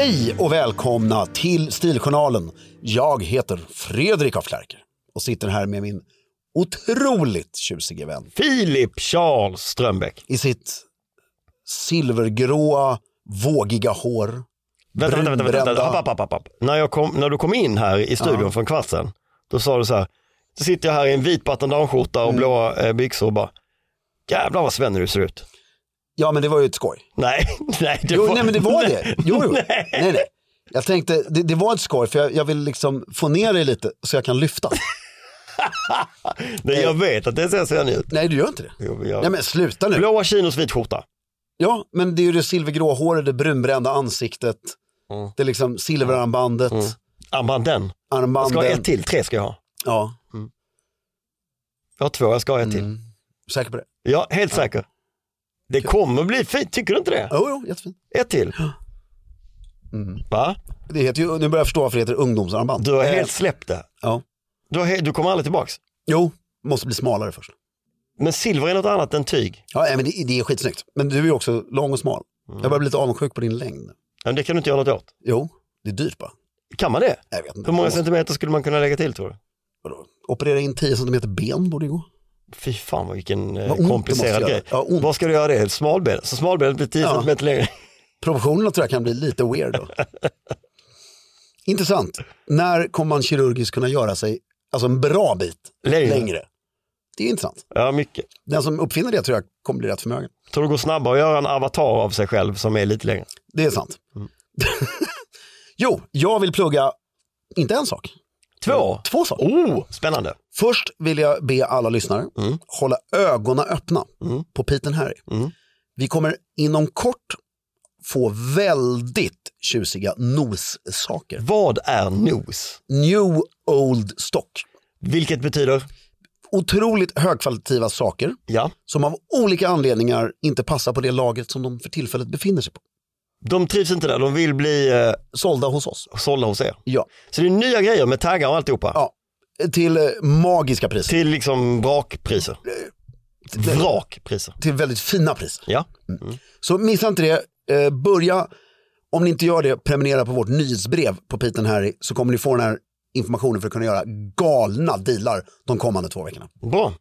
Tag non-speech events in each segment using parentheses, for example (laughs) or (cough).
Hej och välkomna till Stiljournalen. Jag heter Fredrik af Klerker och sitter här med min otroligt tjusige vän Filip Charles Strömbäck. i sitt silvergråa, vågiga hår. Vänta, vänta, vänta, vänta. brunbrända- Hopp, hopp, hopp, hopp. När, jag kom, när du kom in här i studion Ja. för en kvart sedan, då sa du så här, så sitter jag här i en vit batandanskjorta och Mm. blåa eh, byxor och bara, jävlar vad svennig du ser ut. Ja, men det var ju ett skoj. Nej, (laughs) nej, det Jo, var, nej, men det var det. (laughs) Jo, jo. Nej. (laughs) Nej, nej. Jag tänkte, det, det var ett skoj för jag, jag vill liksom få ner dig lite så jag kan lyfta. nej, jag vet att det ser svennig ut. Nej, du gör inte det. Jo, jag... Nej, men sluta nu. Blåa chinos, vit skjorta. Ja, men det är ju det silvergrå håret, det brunbrända ansiktet, Mm. det liksom silverarmbandet, Mm. Armbanden. Jag armbanden. ska ha ett till, tre ska jag ha. Ja, Jag har två, jag ska ha ett till. mm. säker på det? Ja, helt säker. Det kommer bli fint, tycker du inte det? Jo, jo, jättefint. Ett till. Mm. Va? Det heter ju, nu börjar jag förstå varför det heter ungdomsarmband. Du har helt släppt det. Ja. Du, har he- du kommer aldrig tillbaks. Jo, måste bli smalare först. Men silver är något annat än tyg. Ja, nej, men det, det är skitsnyggt. Men du är ju också lång och smal. Mm. Jag börjar bli lite avundsjuk på din längd. Men det kan du inte göra något åt. Jo, det är dyrt bara. Kan man det? Jag vet inte. Hur många centimeter skulle man kunna lägga till tror du? vadå? Operera in 10 cm ben borde ju gå. Fy fan vad vilken eh, Vad komplicerad grej. Ja. Vad ska du göra det? Smalben? Så smalbenet blir 10 Ja. centimeter längre. Proportionerna tror jag kan bli lite weird då. (laughs) Intressant. När kommer man kirurgiskt kunna göra sig alltså en bra bit Längre. längre? Det är intressant. Ja, mycket. Den som uppfinner det tror jag kommer bli rätt förmögen. Tror du det går snabbare att göra en avatar av sig själv som är lite längre? Det är sant. (laughs) jo, jag vill plugga, inte en sak, Två? två saker. Oh, spännande. Först vill jag be alla lyssnare Mm. hålla ögonen öppna Mm. på Pete Harry. Mm. Vi kommer inom kort få väldigt tjusiga nos-saker. Vad är nos? New Old Stock. Vilket betyder? Otroligt högkvalitativa saker Ja, som av olika anledningar inte passar på det lagret som de för tillfället befinner sig på. De trivs inte där. De vill bli eh, Sålda hos oss. sålda hos er. Ja. Så det är nya grejer med taggar och alltihopa. ja. Till eh, magiska priser. Till liksom vrakpriser. Vrakpriser. Till väldigt fina priser. Ja. Så missa inte det. Eh, börja, om ni inte gör det, prenumerera på vårt nyhetsbrev på Pete Harry så kommer ni få den här informationen för att kunna göra galna dealar de kommande två veckorna. Bra.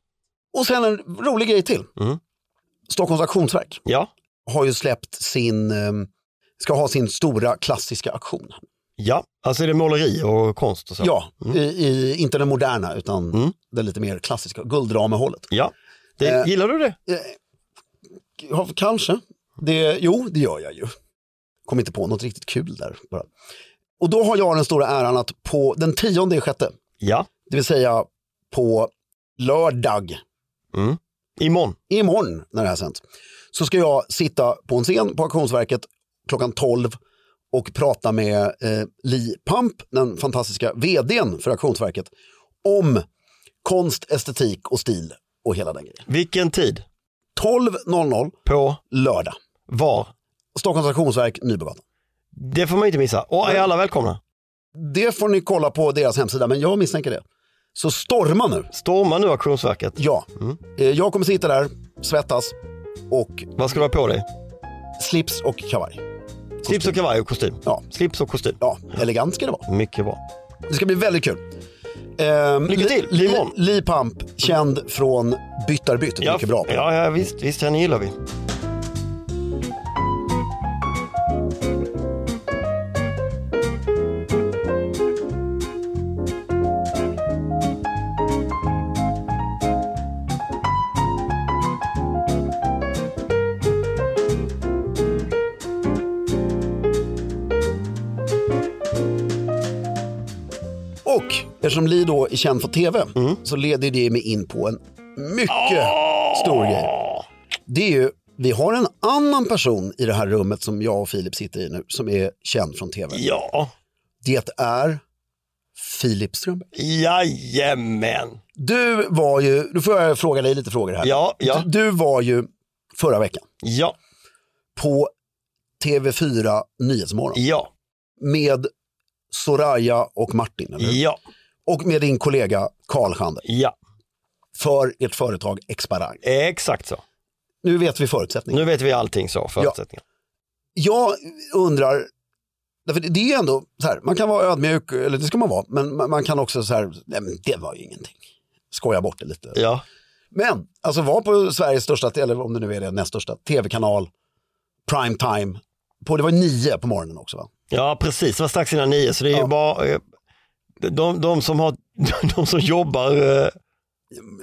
Och sen en rolig grej till. Mm. Stockholms auktionsverk Ja. har ju släppt sin, eh, ska ha sin stora klassiska auktion. Ja, alltså är det måleri och konst och så? Ja, i, i, inte den moderna utan Mm. det lite mer klassiska, guldramehållet. Ja. Det, Eh. Gillar du det? Ja, kanske. Det, jo, det gör jag ju. Kom inte på något riktigt kul där bara. Och då har jag den stora äran att på den tionde i sjätte, Ja. det vill säga på lördag, Mm. Imorgon. imorgon när det här sänds, så ska jag sitta på en scen på Auktionsverket klockan 12 och prata med eh, Li Pamp, den fantastiska vdn för Auktionsverket, om konst, estetik och stil och hela den grejen. Vilken tid? 12.00 På? lördag. Var? Stockholms Auktionsverk, Nybrogatan. Det får man inte missa. Och är alla välkomna? Det får ni kolla på deras hemsida, men jag misstänker det. Så storma nu. Storma nu Auktionsverket. Ja, Eh, jag kommer sitta där, svettas och Vad ska du ha på dig? slips och kavaj. Slips och kavaj och kostym. Ja. Slips och kostym. Ja, elegant ska det vara. Mycket bra. Det ska bli väldigt kul. Ehm, Lycka till, Li, imorgon. Li Pamp, känd från Byttarbytt, Ja, mycket bra. Ja, ja visst, visst, henne gillar vi. Eftersom Li då är känd för tv Mm. så leder det mig in på en mycket stor grej. Det är ju, vi har en annan person i det här rummet som jag och Filip sitter i nu som är känd från tv. Ja, Det är Filip Strömberg. jajamän. Du var ju, nu får jag fråga dig lite frågor här. Ja, ja. Du, du var ju förra veckan Ja, på TV4 Nyhetsmorgon ja, med Soraya och Martin, eller? ja, Och med din kollega Karl Schander ja. för ert företag Exparang. Exakt så. Nu vet vi förutsättningarna. Nu vet vi allting så, förutsättningar. Jag undrar, därför det är ju ändå så här, man kan vara ödmjuk, eller det ska man vara, men man kan också så här, nej men det var ju ingenting. Skoja bort det lite. Ja, Men, alltså var på Sveriges största, eller om det nu är det näst största, tv-kanal, prime time. På, det var nio på morgonen också va? ja precis. Det var strax innan nio, så det är ju Ja. bara eh, de, de, som har, (laughs) de som jobbar. eh,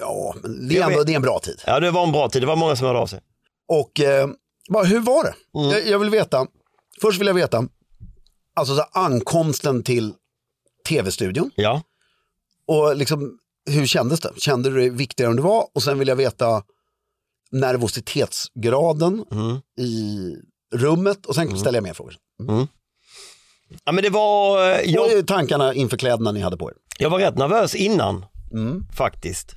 Ja, det är, ändå, det är en bra tid. Ja, det var en bra tid. Det var många som hörde av sig. Och eh, bara, hur var det? Mm. Jag, jag vill veta, först vill jag veta, alltså så här, ankomsten till tv-studion Ja, och liksom, hur kändes det? Kände du det viktigare än det var? Och sen vill jag veta nervositetsgraden Mm. i rummet och sen ställer jag mer frågor. Ja men det var, eh, jag, Och tankarna inför kläderna ni hade på er. jag var rätt nervös innan Mm. faktiskt.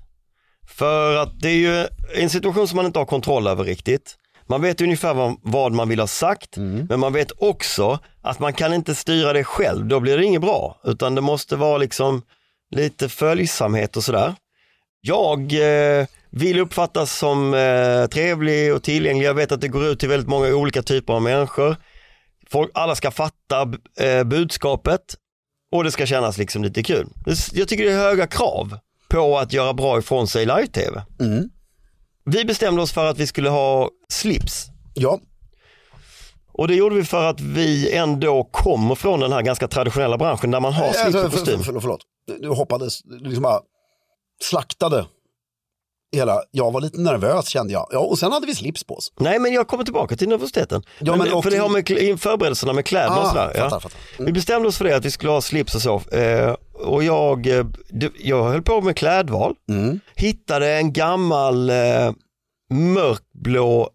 För att det är ju en situation som man inte har kontroll över riktigt. Man vet ungefär vad, vad man vill ha sagt, Mm. men man vet också att man kan inte styra det själv, då blir det inget bra. Utan det måste vara liksom lite följsamhet och sådär. Jag eh, vill uppfattas som eh, trevlig och tillgänglig. Jag vet att det går ut till väldigt många olika typer av människor. Folk, alla ska fatta eh, budskapet och det ska kännas liksom lite kul. Jag tycker det är höga krav på att göra bra ifrån sig i live-tv. Mm. Vi bestämde oss för att vi skulle ha slips. Ja, Och det gjorde vi för att vi ändå kommer från den här ganska traditionella branschen där man har slips Alltså, och för, kostym. för, förlåt, förlåt. Du hoppades, liksom bara slaktade hela, jag var lite nervös kände jag. Ja, och sen hade vi slips på oss. Nej men jag kommer tillbaka till nervositeten. Ja, men, men och för det har med förberedelserna med kläderna och Ah, sådär. fattar, ja. fattar. Vi bestämde oss för det att vi skulle ha slips och så. Eh, och jag, eh, jag höll på med klädval. Mm. Hittade en gammal eh, mörkblå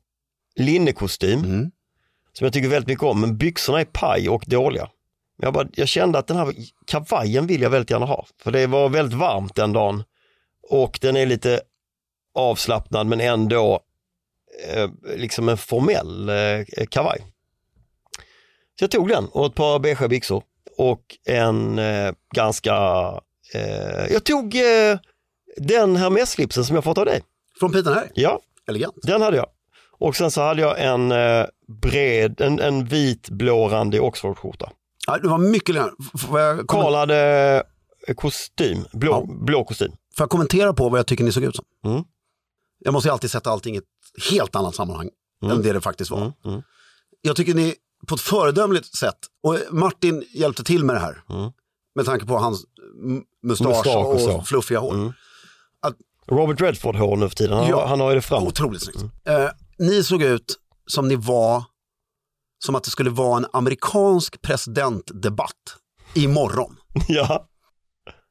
linnekostym Mm. som jag tycker väldigt mycket om. Men byxorna är paj och dåliga. Jag, bara, jag kände att den här kavajen vill jag väldigt gärna ha. För det var väldigt varmt den dagen. Och den är lite avslappnad men ändå eh, liksom en formell eh, kavaj. Så jag tog den och ett par beigea byxor och en eh, ganska, eh, jag tog eh, den Hermes-slipsen som jag fått av dig. Från Peter här, Ja, elegant. den hade jag. Och sen så hade jag en eh, bred, en, en vit blårandig Oxford-skjorta. Ja, det var mycket jag, kom, Karl hade eh, kostym, blå, Ja. blå kostym. får jag kommentera på vad jag tycker ni såg ut som? Mm. Jag måste ju alltid sätta allting i ett helt annat sammanhang. än det det faktiskt var. Mm. Jag tycker ni på ett föredömligt sätt, och Martin hjälpte till med det här, med tanke på hans mustasch, Mm. Och och. Mm. fluffiga hår. Robert Redford hår nu för tiden, han, Ja. han har ju det framåt. Otroligt snyggt. Eh, ni såg ut som ni var, som att det skulle vara en amerikansk presidentdebatt imorgon. (laughs) Ja.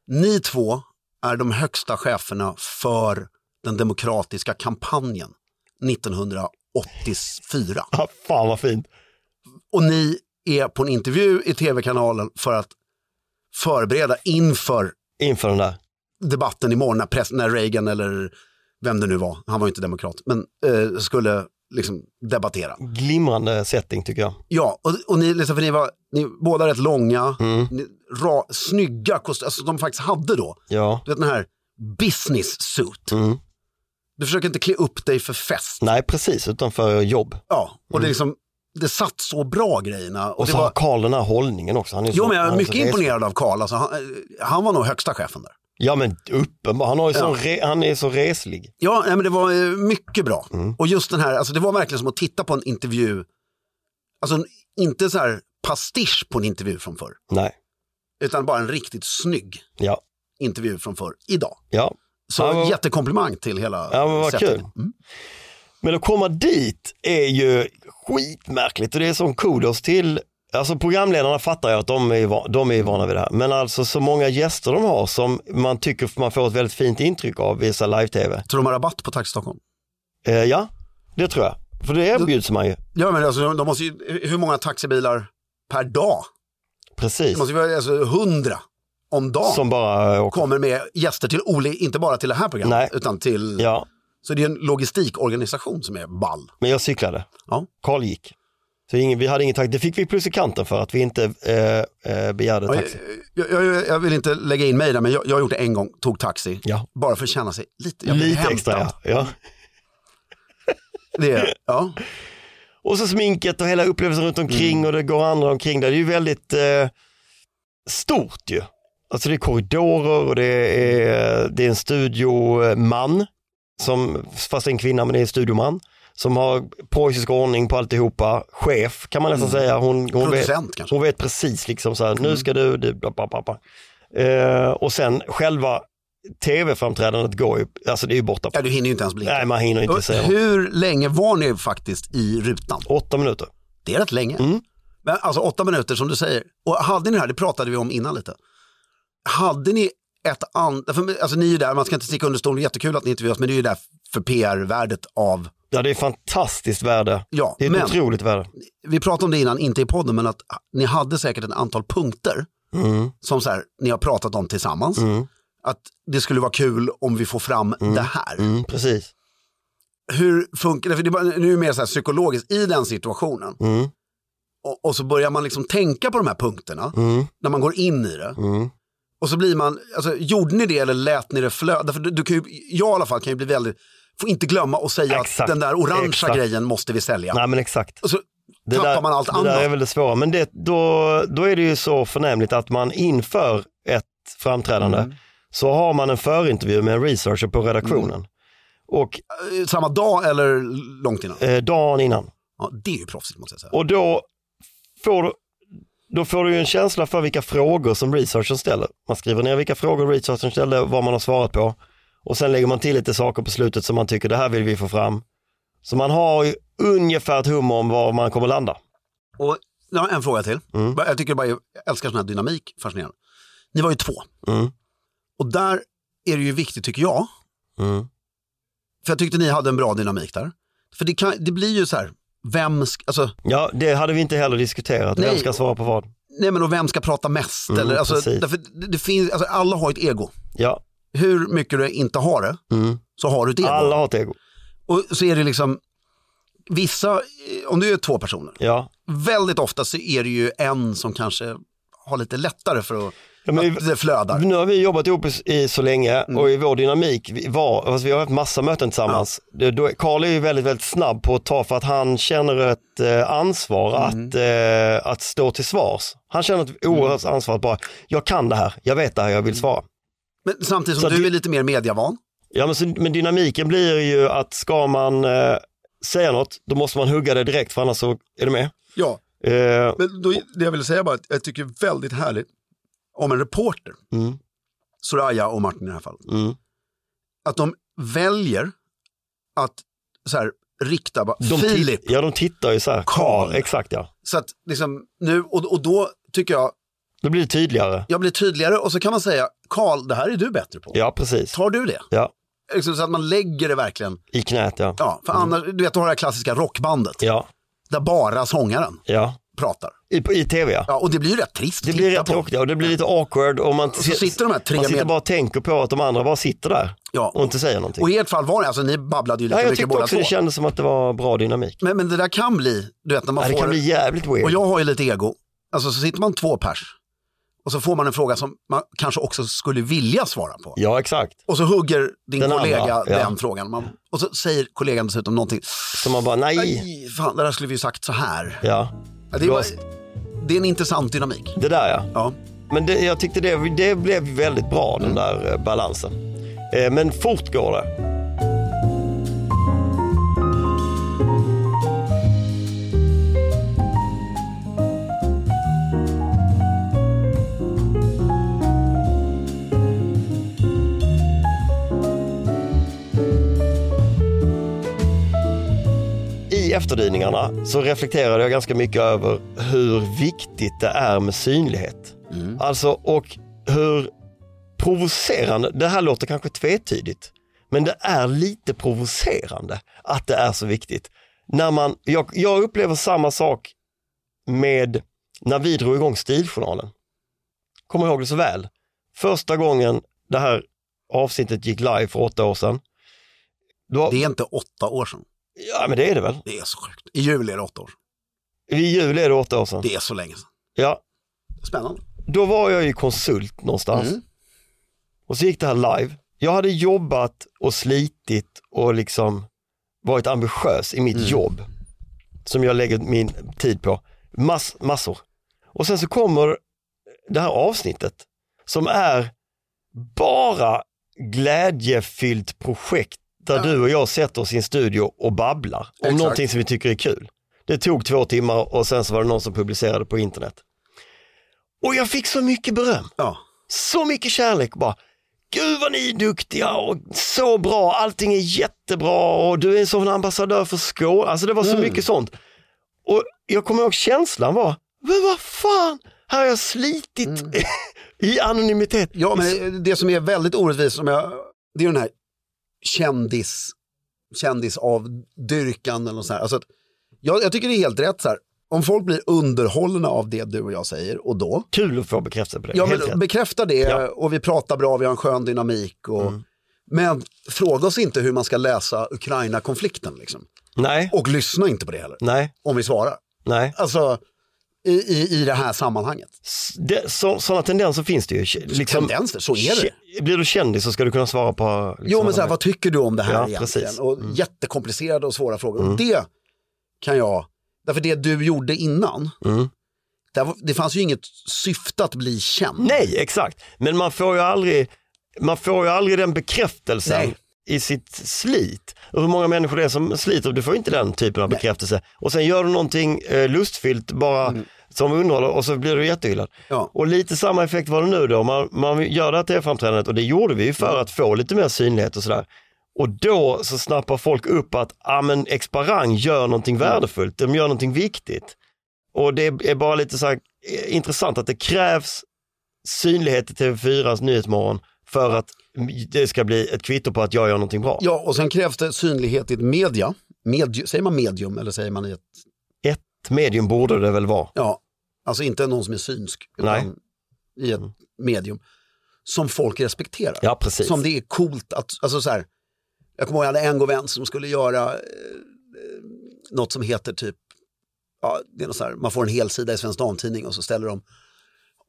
Ni två är de högsta cheferna för den demokratiska kampanjen 1984. ja, (laughs) fan vad fint. Och ni är på en intervju i tv-kanalen för att förbereda inför Inför den där. debatten imorgon när, press, när Reagan eller vem det nu var, han var ju inte demokrat, men eh, skulle liksom debattera. Glimrande setting tycker jag. Ja, och, och ni, liksom, för ni var ni, båda rätt långa, Mm. ni, ra, snygga kostymer, alltså, de faktiskt hade då. Ja. Du vet den här business suit. Mm. Du försöker inte klä upp dig för fest. Nej, precis, utanför jobb. Ja, och det, är liksom, det satt så bra grejerna. Och Och det så har var, Karl den här hållningen också. Han är jo, så, men jag är är mycket så reslig. imponerad av Karl. Alltså, han, eh, han var nog högsta chefen där. Ja men uppenbart, han, har ju Ja. re, han är så reslig. Ja, nej, men det var eh, mycket bra. Mm. Och just den här, alltså det var verkligen som att titta på en intervju. Alltså inte så här pastisch på en intervju från förr, Nej, utan bara en riktigt snygg ja, intervju från förr, idag. ja. Så Ja, men- jättekomplimang till hela Ja, men vad kul. Mm. Men att komma dit är ju skitmärkligt och det är sån kudos till Alltså programledarna fattar jag att de är, de är vana vid det här. Men alltså så många gäster de har som man tycker man får ett väldigt fint intryck av här live-tv. Tror de har rabatt på Taxi Stockholm? Eh, ja, det tror jag. För det erbjuds man ju. Ja, men alltså, de måste ju, hur många taxibilar per dag? Precis. Det måste ju vara alltså, hundra om dagen. Som bara åker. kommer med gäster till Oli, inte bara till det här programmet, Nej. utan till, Ja, så det är en logistikorganisation som är ball. men jag cyklade. Ja. Karl gick. Så ingen, vi hade ingen taxi. Det fick vi plus i kanten för att vi inte eh, eh, begärde taxi. Jag, jag, jag vill inte lägga in mig där, men jag, jag har gjort det en gång, tog taxi. Ja. Bara för att känna sig lite, jag Lite hämtad. extra ja. ja. (laughs) Det, ja. Och så sminket och hela upplevelsen runt omkring och det går andra omkring där. Det är ju väldigt eh, stort ju. Alltså det är korridorer och det är, det är en studioman, som, fast en kvinna men det är en studioman, som har preussisk ordning på alltihopa. Chef kan man nästan säga. Hon, hon, vet, hon vet precis liksom så här, nu ska du, du bla, bla, bla. Eh, och sen själva tv-framträdandet går ju, alltså det är ju borta. Ja, du hinner ju inte ens blinka. Nej, man hinner inte säga. Hur länge var ni faktiskt i rutan? Åtta minuter. Det är rätt länge. Mm. Men alltså åtta minuter som du säger. Och hade ni det här, det pratade vi om innan lite. Hade ni ett annat, alltså ni är ju där, man ska inte sticka under stolen, jättekul att ni intervjuas, men det är ju där för PR-värdet av, Ja, det är fantastiskt värde. ja, Det är ett men otroligt värde. vi pratade om det innan, inte i podden, men att ni hade säkert ett antal punkter Mm. som så här, ni har pratat om tillsammans. Mm. Att det skulle vara kul om vi får fram det här. Mm, precis. Hur funkar det? För det är bara, nu är det mer så här psykologiskt, i den situationen. Mm. Och, och så börjar man liksom tänka på de här punkterna Mm. när man går in i det. Och så blir man, alltså gjorde ni det eller lät ni det flöda? För du, du kan ju, jag i alla fall kan ju bli väldigt, får inte glömma att säga Exakt, att den där orangea exakt. grejen måste vi sälja. Nej men exakt. Och så Det tappar där, man allt det annat. där är väl det svåra. Men det, då, då är det ju så förnämligt att man inför ett framträdande Mm. så har man en förintervju med en researcher på redaktionen. Mm. Och Eh, Samma dag eller långt innan? eh, dagen innan. Ja, det är ju proffsigt måste jag säga. Och då får, du, då får du ju en känsla för vilka frågor som researchen ställer. Man skriver ner vilka frågor researchen ställde, vad man har svarat på. Och sen lägger man till lite saker på slutet som man tycker det här vill vi få fram. Så man har ju ungefär ett hum om var man kommer landa. Och en fråga till. Mm. Jag tycker bara, jag älskar sån här dynamik, fascinerande. Ni var ju två. Mm. Och där är det ju viktigt tycker jag, Mm. för jag tyckte ni hade en bra dynamik där. För det, kan, det blir ju så här, vem ska, alltså, Ja, det hade vi inte heller diskuterat. Vem Nej. ska svara på vad? nej men och vem ska prata mest? Mm, eller, alltså, därför, det, finns, alltså, alla har ett ego. Ja, Hur mycket du inte har det, mm. så har du ett ego. alla har ett ego. Och så är det liksom, vissa, om du är två personer, Ja. väldigt ofta så är det ju en som kanske har lite lättare för att, Ja, det flödar. Nu har vi jobbat ihop i- i så länge Mm. och i vår dynamik, vi, var, alltså vi har haft massa möten tillsammans. Karl är ju väldigt, väldigt snabb på att ta för att han känner ett eh, ansvar Mm. att, eh, att stå till svars. Han känner ett oerhört Mm. ansvar att bara, jag kan det här, jag vet det här, jag vill svara. Men samtidigt Så som du det- är lite mer mediavan, Ja, men, så, men dynamiken blir ju att ska man, eh, säga något, då måste man hugga det direkt för annars så är du med. Ja, Eh, men då, det jag ville säga bara att jag tycker väldigt härligt om en reporter, mm, Soraya och Martin i det här fallet, mm. att de väljer att så här, rikta bara, De Filip, Ja, de tittar ju så här. Karl. Exakt ja. så att liksom nu, och, och då tycker jag, Då blir det tydligare. jag blir tydligare och så kan man säga, Karl, det här är du bättre på. Ja, precis. Tar du det? Ja, Liksom, så att man lägger det verkligen, i knät ja. ja, för annars, du vet, du har det här klassiska rockbandet, Ja, där bara sångaren ja. Pratar. I, i tv ja. Ja, och det blir ju rätt trist Det blir rätt tråkigt och det blir lite awkward och man, så sitter de här tre man sitter med- bara och tänker på att de andra bara sitter där Ja. och inte säger någonting. Och i ert fall var det, alltså ni babblade ju lite Ja, jag mycket båda också två. det kändes som att det var bra dynamik. Men, men det där kan bli, du vet när man Ja, det får, kan bli jävligt weird. och jag har ju lite ego, alltså så sitter man två pers och så får man en fråga som man kanske också skulle vilja svara på. Ja, exakt. Och så hugger din Den kollega andra, ja. den frågan. Man, och så säger kollegan dessutom någonting. Så man bara, nej. Nej, fan, det där skulle vi ju sagt så här. Ja, Ja, det, är bara, det är en intressant dynamik. det där ja. Ja. Men det, jag tyckte det, det blev väldigt bra den där eh, balansen. Eh, men fort går det. I efterdyningarna så reflekterade jag ganska mycket över hur viktigt det är med synlighet. Alltså och hur provocerande, det här låter kanske tvetydigt, men det är lite provocerande att det är så viktigt. När man, jag, jag upplever samma sak med när vi drog igång Stiljournalen. Kommer ihåg det så väl. Första gången det här avsnittet gick live för åtta år sedan. Då, Det är inte åtta år sedan. Ja men det är det väl. Det är så sjukt. I juli är det åtta år. I juli är det åtta år sedan. Det är så länge sedan. Ja, Spännande. då var jag ju konsult någonstans. Mm. Och så gick det här live. Jag hade jobbat och slitit och liksom varit ambitiös i mitt Mm. jobb. Som jag lägger min tid på. Mass, massor. Och sen så kommer det här avsnittet som är bara glädjefyllt projekt där du och jag sätter oss i en studio och babblar om Exakt. någonting som vi tycker är kul. Det tog två timmar och sen så var det någon som publicerade på internet. Och jag fick så mycket beröm Ja. så mycket kärlek bara. Gud vad ni är duktiga och så bra, allting är jättebra och du är en sån ambassadör för Skåne. Alltså det var så mycket sånt. Och jag kommer ihåg känslan var, men vad fan, här har jag slitit (laughs) i anonymitet. Ja, men det som är väldigt orättvist, som jag, det är den här kändis, kändisavdyrkan eller något sånt här. Alltså jag, jag tycker det är helt rätt så här. Om folk blir underhållna av det du och jag säger och då, Kul att få bekräftelse på det. ja, men bekräfta det Ja. och vi pratar bra, vi har en skön dynamik. Och, Men fråga oss inte hur man ska läsa Ukraina-konflikten. Liksom. Nej, Och lyssna inte på det heller, nej, om vi svarar. nej. Alltså, i, i, i det här sammanhanget. Det, så, sådana tendenser finns det ju. Liksom, Tendenser, så är det. Blir du kändis så ska du kunna svara på... Liksom, Jo, men så här, vad tycker du om det här Ja, egentligen? precis. Mm. Och jättekomplicerade och svåra frågor. Och det kan jag, därför det du gjorde innan, Mm. var- det fanns ju inget syfte att bli känd. Nej, exakt. Men man får ju aldrig, man får ju aldrig den bekräftelsen Nej. I sitt slit. Och hur många människor det är som sliter, du får inte den typen av bekräftelse. Och sen gör du någonting eh, lustfyllt bara som underhåller och så blir du jättehyllad. Mm. Ja. Och lite samma effekt var det nu då. Man, man gör det här tv-framträdandet och det gjorde vi ju för att få lite mer synlighet och sådär. Och då så snappar folk upp att ah, men Exparang gör någonting Mm. värdefullt, de gör någonting viktigt. Och det är bara lite så här, eh, intressant att det krävs synlighet i TV4s Nyhetsmorgon för att det ska bli ett kvitto på att jag gör någonting bra. Ja, och sen krävs det synlighet i ett media. Medi- säger man medium eller säger man i ett, Ett medium borde det väl vara. ja, alltså inte någon som är synsk, utan Nej. i ett medium. Som folk respekterar. Ja, precis. Som det är coolt att, alltså så här, jag kommer ihåg jag hade en god vän som skulle göra eh, eh, något som heter typ, ja, det är något så här, man får en hel sida i Svensk Damtidning och så ställer de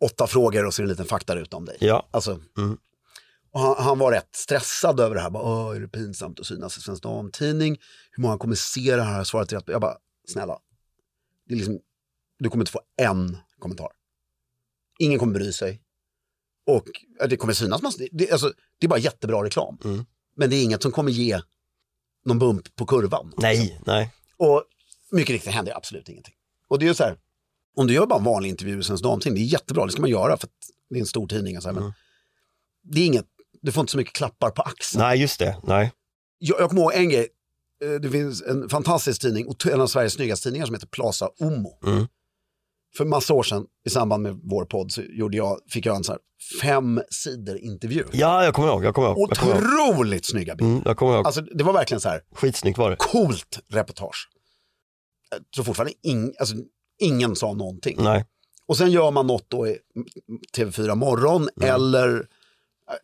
åtta frågor och så är det en liten faktaruta om dig. Ja, Alltså, Mm. Han, han var rätt stressad över det här. Bara, är det pinsamt att synas i Svensk Damtidning? Hur många kommer se det här? Svarat rätt. Jag bara, snälla, det är liksom, du kommer inte få en kommentar. Ingen kommer bry sig. Och ja, det kommer synas massor. Det, alltså, det är bara jättebra reklam. Mm. Men det är inget som kommer ge någon bump på kurvan. Nej, nej. Och mycket riktigt hände absolut ingenting. Och det är ju så här, om du gör bara en vanlig intervju i Svensk Damtidning, det är jättebra, det ska man göra för att det är en stor tidning. och Så här, men det är inget, du får inte så mycket klappar på axeln. Nej, just det. Nej. Jag, jag kommer ihåg en grej, Eh, det finns en fantastisk tidning, en av Sveriges snyggaste tidningar som heter Plaza Omo. Mm. För massa år sedan i samband med vår podd så gjorde jag, fick jag en så här fem sidor intervju. Ja, jag kommer ihåg. Jag kommer ihåg. Jag kommer ihåg. Otroligt snygga bilder. Mm, jag kommer ihåg. Alltså det var verkligen så här, Skitsnyggt var det. coolt reportage. Tror fortfarande ing, alltså, ingen sa någonting. Nej. Och sen gör man något då i TV4 Morgon Mm. eller,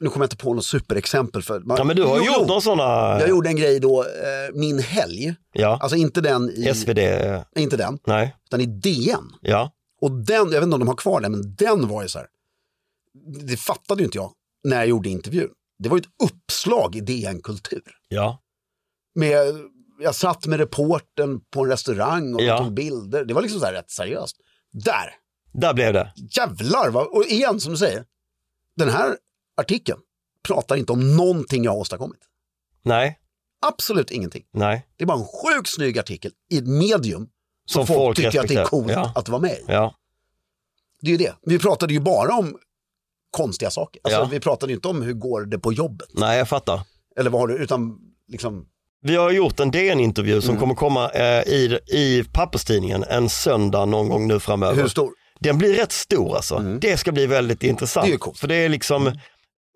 nu kommer jag inte på något superexempel. För man, Ja, men du har Jo, gjort jo. någon sådana... Jag gjorde en grej då, eh, Min helg, Ja, alltså inte den i, SvD. inte den, Nej, utan i DN. ja. Och den, jag vet inte om de har kvar den, men den var ju så här, det fattade ju inte jag när jag gjorde intervjun. Det var ju ett uppslag i DN Kultur. Ja, Med, jag satt med reporten på en restaurang och Ja. tog bilder. Det var liksom så här rätt seriöst. Där, där blev det. jävlar vad, och igen som du säger, den här artikeln pratar inte om någonting jag har åstadkommit. Nej, Absolut ingenting. nej. Det är bara en sjukt snygg artikel i ett medium som, Som folk, folk tycker att det är coolt Ja. att vara med i. Ja, Det är ju det. Vi pratade ju bara om konstiga saker. Alltså, Ja. Vi pratade ju inte om hur går det på jobbet. nej jag fattar. Eller vad har du, utan liksom, Vi har gjort en DN-intervju Mm. som kommer komma eh, i, i papperstidningen en söndag någon gång nu framöver. hur stor? Den blir rätt stor alltså. Det ska bli väldigt intressant. Det är ju coolt. För det är liksom,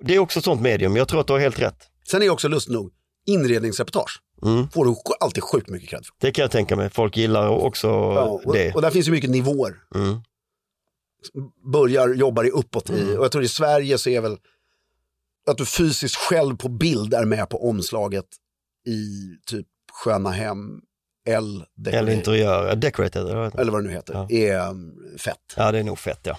det är också ett sånt medium, jag tror att du har helt rätt. Sen är också lust nog, inredningsreportage Mm. får du alltid sjukt mycket cred för. Det kan jag tänka mig, folk gillar också Ja, och, det. och där finns ju mycket nivåer. Mm. Börjar, jobbar i uppåt i, Mm. och jag tror i Sverige så är väl att du fysiskt själv på bild är med på omslaget i typ Sköna Hem, L, Eller interiör, decorated. eller vad det nu heter, Ja. är um, fett. Ja det är nog fett ja.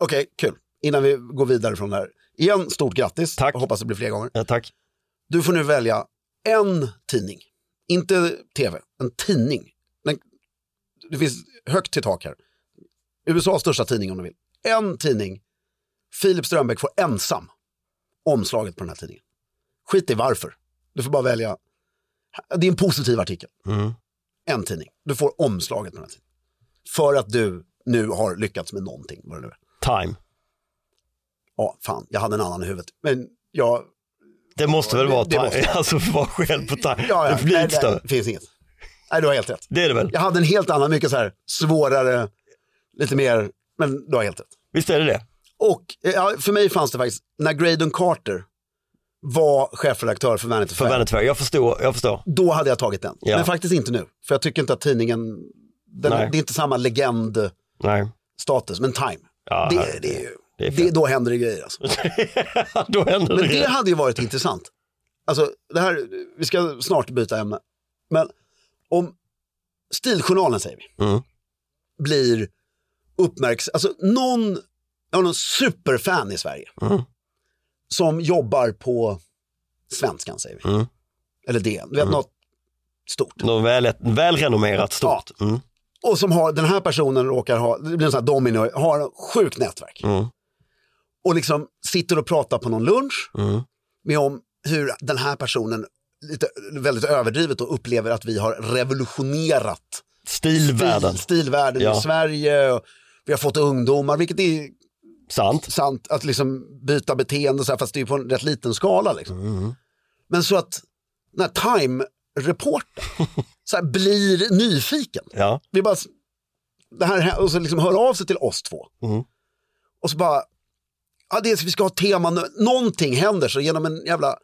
Okej, kul. Innan vi går vidare från det här. Igen, stort grattis. Tack. Jag hoppas det blir fler gånger. ja tack. Du får nu välja en tidning. Inte tv, en tidning. Den, det finns högt till tak här. USAs största tidning om du vill. En tidning. Filip Strömbäck får ensam omslaget på den här tidningen. Skit i varför. Du får bara välja. Det är en positiv artikel. Mm. En tidning. Du får omslaget på den här tidningen. För att du nu har lyckats med någonting. Vad det nu är. Time. Ja, fan, jag hade en annan i huvudet. Men jag... Det måste väl det- vara det time, måste- (laughs) alltså vara själv på time. Ja, ja, det blir nej, det finns inget. Nej, du har helt rätt. Det är det väl? Jag hade en helt annan, mycket så här svårare, lite mer, men du har helt rätt. Visst är det det? Och ja, för mig fanns det faktiskt, när Graydon Carter var chefredaktör för Vanity För Fair, Vanity Fair, jag förstår, jag förstår. då hade jag tagit den. Ja. Men faktiskt inte nu, för jag tycker inte att tidningen, den, det är inte samma legendstatus, Nej, men Time, Ja, det, det Det det, då händer det grejer alltså. (laughs) då händer Men det. det hade ju varit intressant. Alltså, det här, vi ska snart byta ämne. Men om Stiljournalen, säger vi, Mm. blir uppmärksam, alltså någon, jag någon superfan i Sverige Mm. som jobbar på Svenskan, säger vi. Mm. Eller DN, du vet något stort. Något väl, välrenommerat stort. Mm. Och som har, den här personen råkar ha, det blir en sån här domino, har ett sjukt nätverk. Mm. Och liksom sitter och pratar på någon lunch Mm. med om hur den här personen lite, väldigt överdrivet och upplever att vi har revolutionerat Stilvärlden. stil, stilvärlden Ja. i Sverige. Vi har fått ungdomar, vilket är Sant. sant, att liksom byta beteende, så här, fast det är på en rätt liten skala. Liksom. Men så att den här Time-reportern så här, blir nyfiken. Ja. Vi bara, det här, och så liksom hör av sig till oss två. Mm. Och så bara, ja, det är, vi ska ha tema, nu. någonting händer så genom en jävla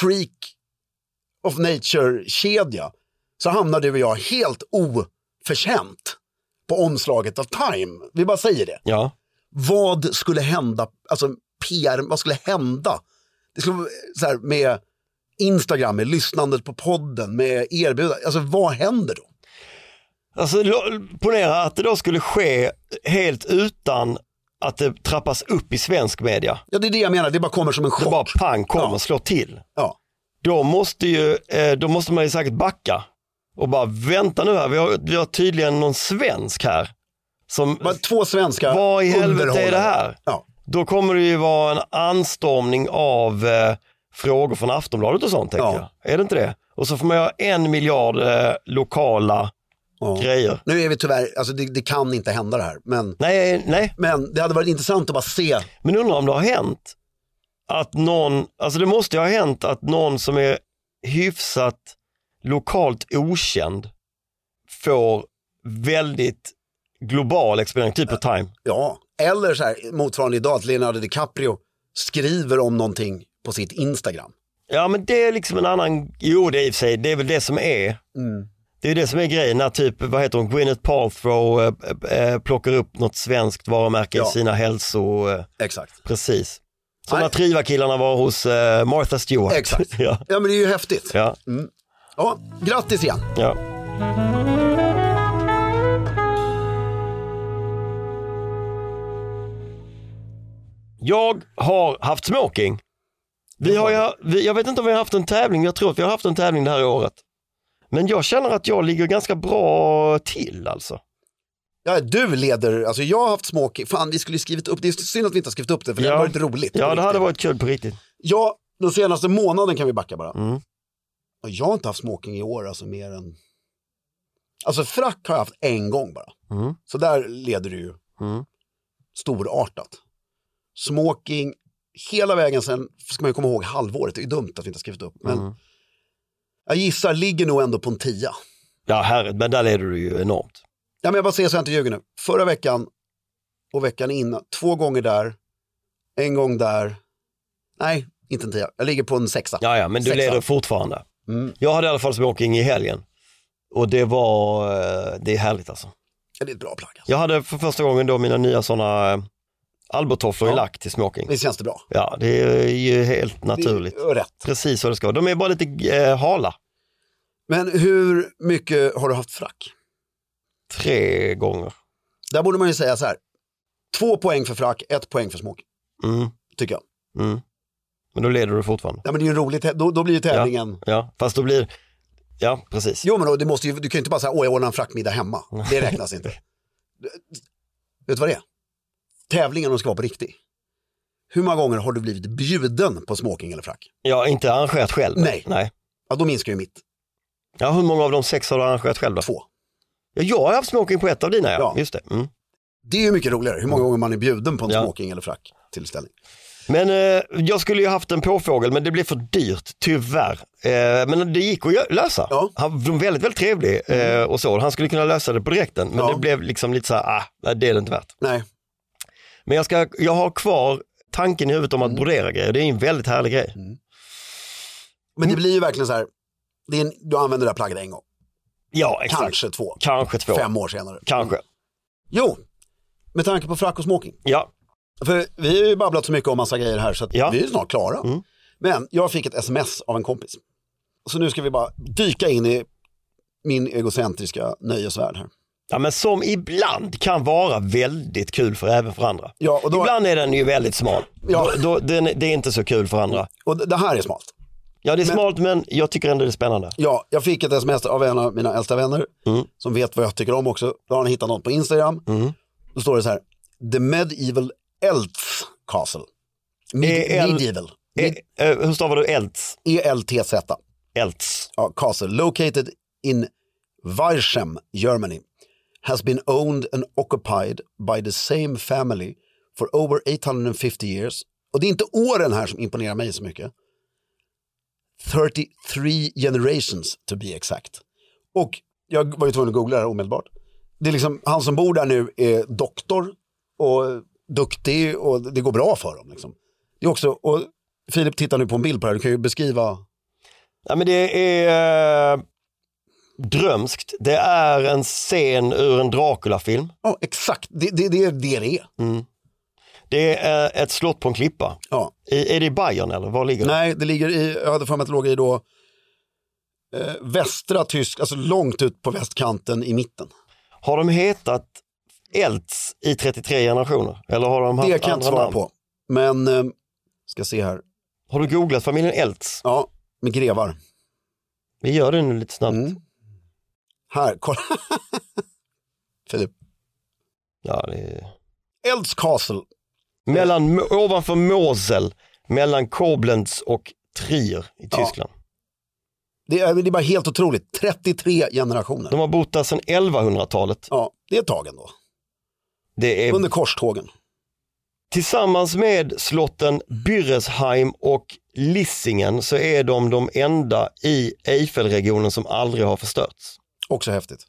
freak of nature-kedja så hamnar du och jag helt oförtjänt på omslaget av Time. Vi bara säger det. Ja. Vad skulle hända, alltså PR, vad skulle hända? Det skulle vara så här med Instagram, med lyssnandet på podden, med erbjudanden. Alltså vad händer då? Alltså ponera att det då skulle ske helt utan att det trappas upp i svensk media. Ja, det är det jag menar, det bara kommer som en Det chock. bara pang kommer Ja. slår till. Ja. Då måste, ju, eh, då måste man ju säkert backa och bara vänta nu här, vi har, vi har tydligen någon svensk här. Som, Bara två svenska vad i helvete är det här? Ja. Då kommer det ju vara en anstormning av eh, frågor från Aftonbladet och sånt tänker Ja. jag. Är det inte det? Och så får man göra en miljard eh, lokala Ja. grejer. Nu är vi tyvärr, alltså det, det kan inte hända det här. Men, Nej, nej, men det hade varit intressant att bara se. men undrar om det har hänt att någon, alltså det måste ju ha hänt att någon som är hyfsat lokalt okänd får väldigt global exponering, typ på Time. Ja, eller så här, motsvarande idag att Leonardo DiCaprio skriver om någonting på sitt Instagram. Ja men det är liksom en annan, jo det är i och för sig, det är väl det som är. Det är det som är grejen när typ, vad heter hon, Gwyneth Paltrow eh, plockar upp något svenskt varumärke Ja. i sina hälso, Exakt. precis. Som när Triva-killarna var hos eh, Martha Stewart. Exakt. (laughs) ja. Ja, men det är ju häftigt. Ja, Ja, grattis igen. ja. Jag har haft smoking. Vi har ju, vi, jag vet inte om vi har haft en tävling, jag tror att vi har haft en tävling det här året. Men jag känner att jag ligger ganska bra till alltså. Ja, du leder, alltså jag har haft smoking, fan vi skulle skrivit upp, det är synd att vi inte har skrivit upp det för det Ja. hade varit roligt. Ja, det riktigt. hade varit kul på riktigt. Ja, den senaste månaden kan vi backa bara. Mm. Och jag har inte haft smoking i år, alltså mer än... Alltså frack har jag haft en gång bara. Mm. Så där leder du ju Mm. storartat. Smoking, hela vägen sen, ska man ju komma ihåg halvåret, det är ju dumt att vi inte har skrivit upp. Men Mm. jag gissar, ligger nog ändå på en tia. Ja, herre, men där leder du ju enormt. Ja, men jag bara säger så jag inte ljuger nu. Förra veckan och veckan innan, två gånger där, en gång där. Nej, inte en tia. Jag ligger på en sexa. Ja, ja, men du Sexa. leder fortfarande. Mm. Jag hade i alla fall smoking i helgen. Och det var, eh, det är härligt alltså. Ja, det är ett bra plagg. Alltså. Jag hade för första gången då mina nya sådana albertofflor i Ja. lack till smoking. Visst känns det bra? Ja, det är ju helt naturligt. Det är rätt. Precis vad det ska vara. De är bara lite eh, hala. Men hur mycket har du haft frack? Tre gånger. Där borde man ju säga så här. Två poäng för frack, ett poäng för smoking. Mm, Tycker jag. mm. Men då leder du fortfarande. Ja, men det är ju en rolig tä- då, då blir ju tävlingen. Ja, fast då blir, ja precis. Jo, men då, det måste ju, du kan ju inte bara säga, åh jag ordnar en frackmiddag hemma. Det räknas inte. (laughs) Vet du vad det är? Tävlingen om ska vara på riktigt. Hur många gånger har du blivit bjuden på smoking eller frack? Har inte arrangerat själv. Nej. Nej. Ja, då minskar ju mitt. Ja, hur många av de sex har du arrangerat själv då? Två. Ja, jag har haft smoking på ett av dina ja. Ja. Just det. Mm. Det är ju mycket roligare, hur många gånger man är bjuden på en Ja. smoking eller frack tillställning. Men eh, jag skulle ju haft en påfågel men det blev för dyrt, tyvärr. Eh, men det gick att lösa. Ja. Han var väldigt, väldigt trevlig eh, och så. Han skulle kunna lösa det på direkten men Ja. det blev liksom lite så här, ah, det är det inte värt. Nej, Men jag, ska, jag har kvar tanken i huvudet om att Mm. brodera grejer. Det är en väldigt härlig grej. men det blir ju verkligen så här, en, du använder det här plagget en gång, Ja, exakt. kanske två, Kanske två. fem år senare. Kanske. Jo, med tanke på frack och smoking. Ja. För vi har ju babblat så mycket om massa grejer här så att Ja. vi är snart klara. Mm. Men jag fick ett sms av en kompis. Så nu ska vi bara dyka in i min egocentriska nöjesvärld här. Ja, men som ibland kan vara väldigt kul för även för andra. Ja, då, Ibland är den ju väldigt smal. Ja. Då, då, den, det är inte så kul för andra. och det här är smalt. Ja, det är Men- smalt men jag tycker ändå det är spännande. Ja, jag fick ett sms av en av mina äldsta vänner Mm. som vet vad jag tycker om också. Då har han hittat något på Instagram. Mm. Då står det så här, The Medieval Elts Castle. Med, E-L- medieval. Eh, eh, hur stavar du Elts? E-L-T-Z. Elts. Ja, castle located in Weirchem, Germany, has been owned and occupied by the same family for over 850 years. Och det är inte åren här som imponerar mig så mycket. 33 generations to be exact. Och jag var ju tvungen att googla det här omedelbart. Det är liksom, han som bor där nu är doktor och duktig och det går bra för dem. Liksom. Det är också, och Filip tittar nu på en bild på det här, du kan ju beskriva. Ja, men det är eh, drömskt. Det är en scen ur en Dracula-film. Ja, exakt, det, det, det är det det är. Det är ett slott på en klippa. Ja. I, är det i Bayern eller var ligger det? Nej, det ligger i, jag hade för mig att det låg i då eh, västra Tysk, alltså långt ut på västkanten i mitten. Har de hetat Elts i 33 generationer? Eller har de haft Det kan jag inte svara namn? på. Men, eh, ska se här, Har du googlat familjen Elts? ja, med grevar. Vi gör det nu lite snabbt. Mm. Här, kolla. (laughs) Filip. Ja, det är... Elds Castle. Mellan, ovanför Mosel, mellan Koblenz och Trier i Ja. Tyskland. Det är, det är bara helt otroligt. 33 generationer. De har bott där sedan 1100-talet. Ja, det är ett tag ändå. Det är Under korstågen. Tillsammans med slotten Büresheim och Lissingen så är de de enda i Eiffelregionen som aldrig har förstörts. Också häftigt.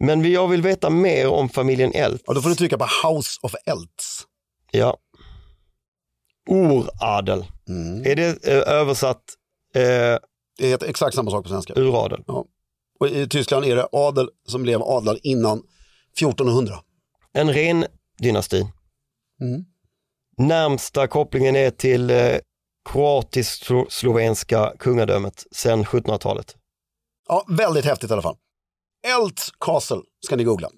Men vi- jag vill veta mer om familjen Elts. Ja, då får du trycka på House of Elts. Ja. Oradel. Mm. Är det eh, översatt eh, Det heter exakt samma sak på svenska. uradel? Och i Tyskland är det adel som blev adlad innan 1400. En ren dynasti. Mm. Närmsta kopplingen är till eh, kroatisk-slovenska kungadömet sedan 1700-talet. Ja, väldigt häftigt i alla fall. Elts Castle ska ni googla.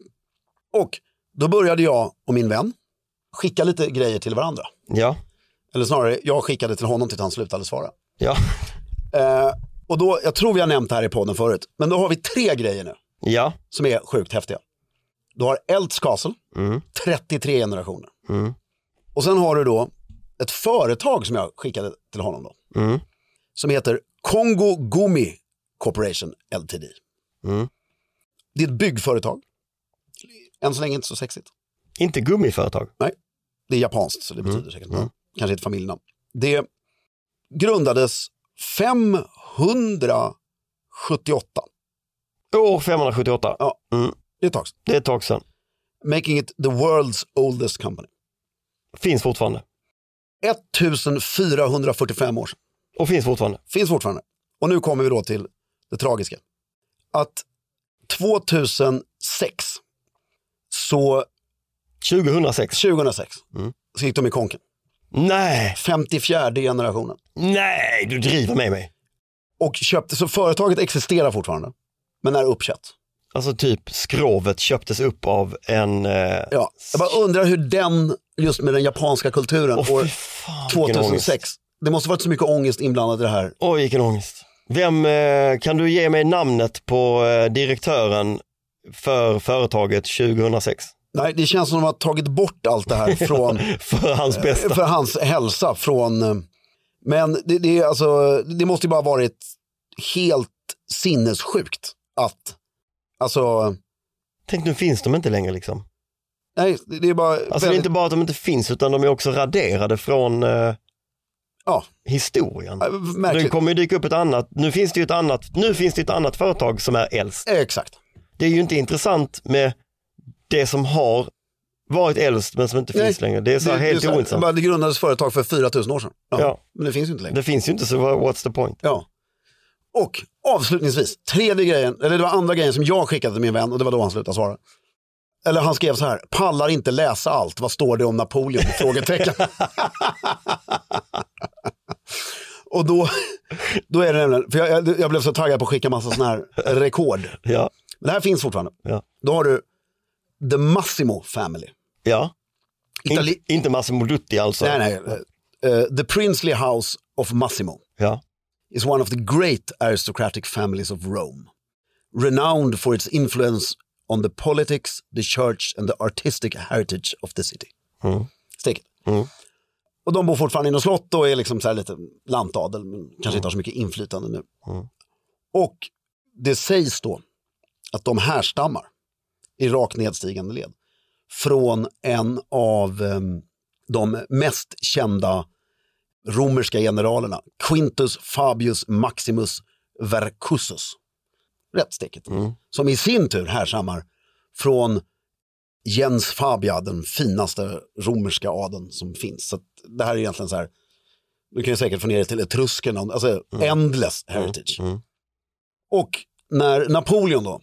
Och då började jag och min vän skicka lite grejer till varandra. Ja, Eller snarare, jag skickade till honom tills han slutade svara. ja, Eh, och då, jag tror vi har nämnt det här i podden förut, men då har vi tre grejer nu ja. som är sjukt häftiga. Du har Elts Castle, Mm. 33 generationer. Mm. Och sen har du då ett företag som jag skickade till honom då. Mm. Som heter Congo Gumi Corporation Ltd. Mm. Det är ett byggföretag. Än så länge inte så sexigt. Inte gummiföretag. Det är japanskt så det Mm. betyder säkert något. Kanske ett familjenamn. Det grundades 578. År 578. Ja. Mm. Det är ett tag sedan. Det är ett tag sedan. Making it the world's oldest company. Finns fortfarande. 1445 år sedan. Och finns fortfarande. Finns fortfarande. Och nu kommer vi då till det tragiska. Att 2006, så 2006. 2006, Mm. så gick de i konken. Nej, 54 generationen. nej, du driver med mig. Och köpte, så företaget existerar fortfarande, men är uppköpt. Alltså typ skrovet köptes upp av en... Eh, Ja, jag bara undrar hur den, just med den japanska kulturen, Åh, år fan, vilken ångest. 2006. Det måste varit så mycket ångest inblandat i det här. Oj, vilken ångest. Vem, eh, kan du ge mig namnet på eh, direktören för företaget 2006? Nej, det känns som att de har tagit bort allt det här från, (laughs) För hans bästa. för hans hälsa. Från, eh, men det, det, alltså, det måste ju bara varit helt sinnessjukt att, alltså, Tänk nu finns de inte längre liksom. nej, det, är bara Alltså det är väldigt, inte bara att de inte finns utan de är också raderade från eh, ja, historien. äh, Det kommer ju dyka upp ett annat, nu finns det ju ett annat, nu finns det ett annat företag som är äldst. Eh, Exakt. Det är ju inte intressant med det som har varit äldst men som inte Nej, finns längre. Det är så här det, helt ointressant. det grundades företag för 4000 år sedan. Ja, Ja. Men det finns ju inte längre. Det finns ju inte så what's the point? Ja. Och avslutningsvis, tredje grejen, eller det var andra grejen som jag skickade till min vän och det var då han slutade svara. Eller han skrev så här, pallar inte läsa allt, vad står det om Napoleon? (laughs) Frågetecken. Och då, då är det nämligen, för jag, jag, blev så taggad på att skicka massa sådana här rekord. Ja, Men det här finns fortfarande. ja, Då har du The Massimo Family. ja. Itali- In, inte Massimo Dutti alltså. nej, nej. eh, the Princely House of Massimo. Ja, is one of the great aristocratic families of Rome, renowned for its influence on the politics, the church and the artistic heritage of the city. Mm. Sticket. Mm. Och de bor fortfarande i något slott och är liksom så här lite lantadel, men kanske inte har så mycket inflytande nu. Mm. Och det sägs då att de härstammar i rakt nedstigande led från en av um, de mest kända romerska generalerna. Quintus Fabius Maximus Vercussus. Rätt steket. Som i sin tur härstammar från Jens Fabia, den finaste romerska adeln som finns. Så det här är egentligen så här, du kan ju säkert få ner det till etruskerna, alltså endless heritage. Och när Napoleon då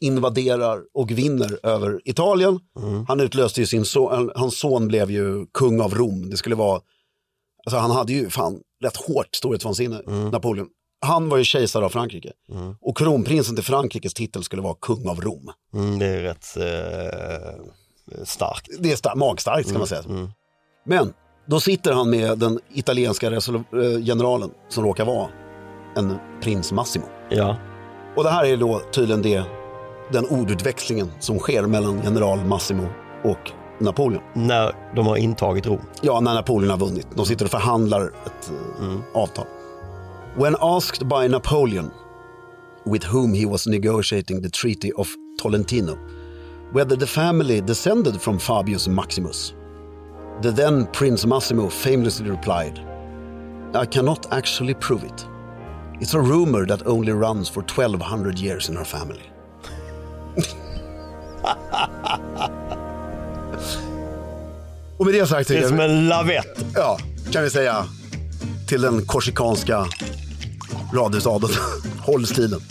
invaderar och vinner över Italien, han utlöste ju sin son, hans son blev ju kung av Rom. Det skulle vara, alltså han hade ju fan rätt hårt storhetsvansinne, Napoleon. Han var ju kejsare av Frankrike. Och kronprinsen till Frankrikes titel skulle vara kung av Rom. Mm, det är rätt eh, starkt. Det är star- magstarkt ska man säga. Men då sitter han med den italienska eh, generalen som råkar vara en prins Massimo. Ja. Och det här är då tydligen det, den ordutväxlingen som sker mellan general Massimo och Napoleon. När de har intagit Rom. Ja, när Napoleon har vunnit. De sitter och förhandlar ett eh, avtal. When asked by Napoleon with whom he was negotiating the treaty of Tolentino whether the family descended from Fabius Maximus, the then Prince Massimo famously replied, I cannot actually prove it. It's a rumor that only runs for 1200 years in our family. (laughs) Och med det sagt Det är som en lavett. ja, kan vi säga till den korsikanska radhusadeln. (laughs) Håll stilen. (laughs)